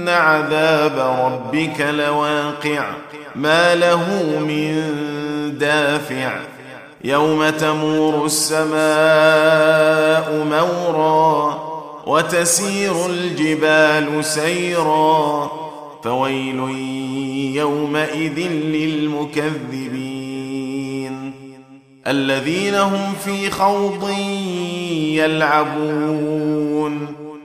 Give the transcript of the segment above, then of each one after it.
ان عذاب ربك لواقع ما له من دافع يوم تمور السماء مورا وتسير الجبال سيرا فويل يومئذ للمكذبين الذين هم في خوض يلعبون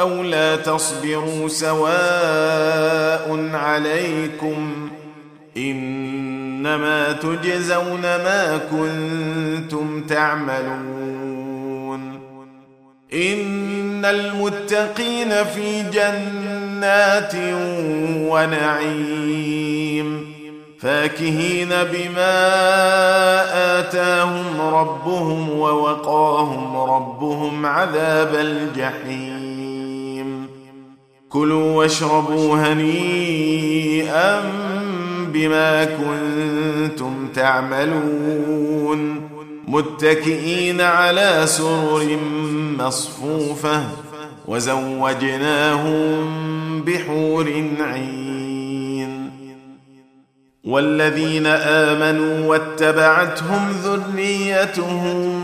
أو لا تصبروا سواء عليكم إنما تجزون ما كنتم تعملون. إن المتقين في جنات ونعيم. فاكهين بما آتاهم ربهم ووقاهم ربهم عذاب الجحيم. كلوا واشربوا هنيئا بما كنتم تعملون. متكئين على سرر مصفوفة وزوجناهم بحور عين. والذين آمنوا واتبعتهم ذريتهم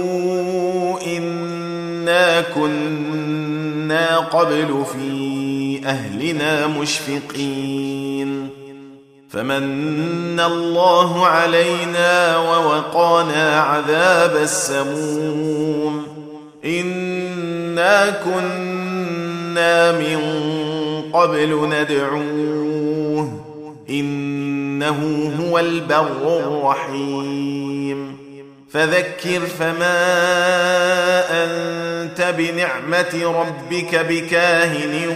كنا قبل في أهلنا مشفقين. فمن الله علينا ووقانا عذاب السموم. إنا كنا من قبل ندعوه. إنه هو البر الرحيم. فذكر فما انت بنعمة ربك بكاهن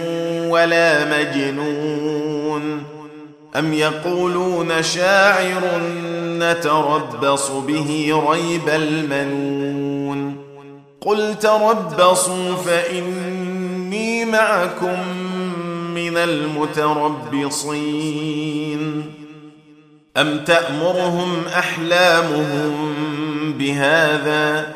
ولا مجنون أم يقولون شاعر نتربص به ريب المنون قل تربصوا فإني معكم من المتربصين أم تأمرهم أحلامهم بهذا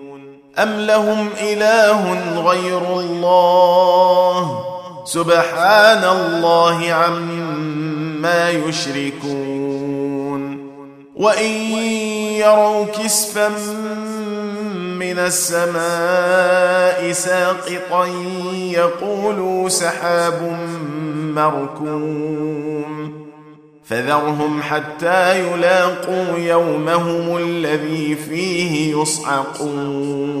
أم لهم إله غير الله سبحان الله عما يشركون وإن يروا كسفا من السماء ساقطا يقولوا سحاب مركوم فذرهم حتى يلاقوا يومهم الذي فيه يصعقون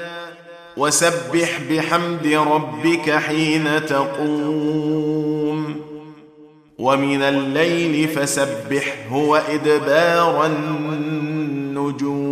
وسبح بحمد ربك حين تقوم. ومن الليل فسبحه وإدبار النجوم.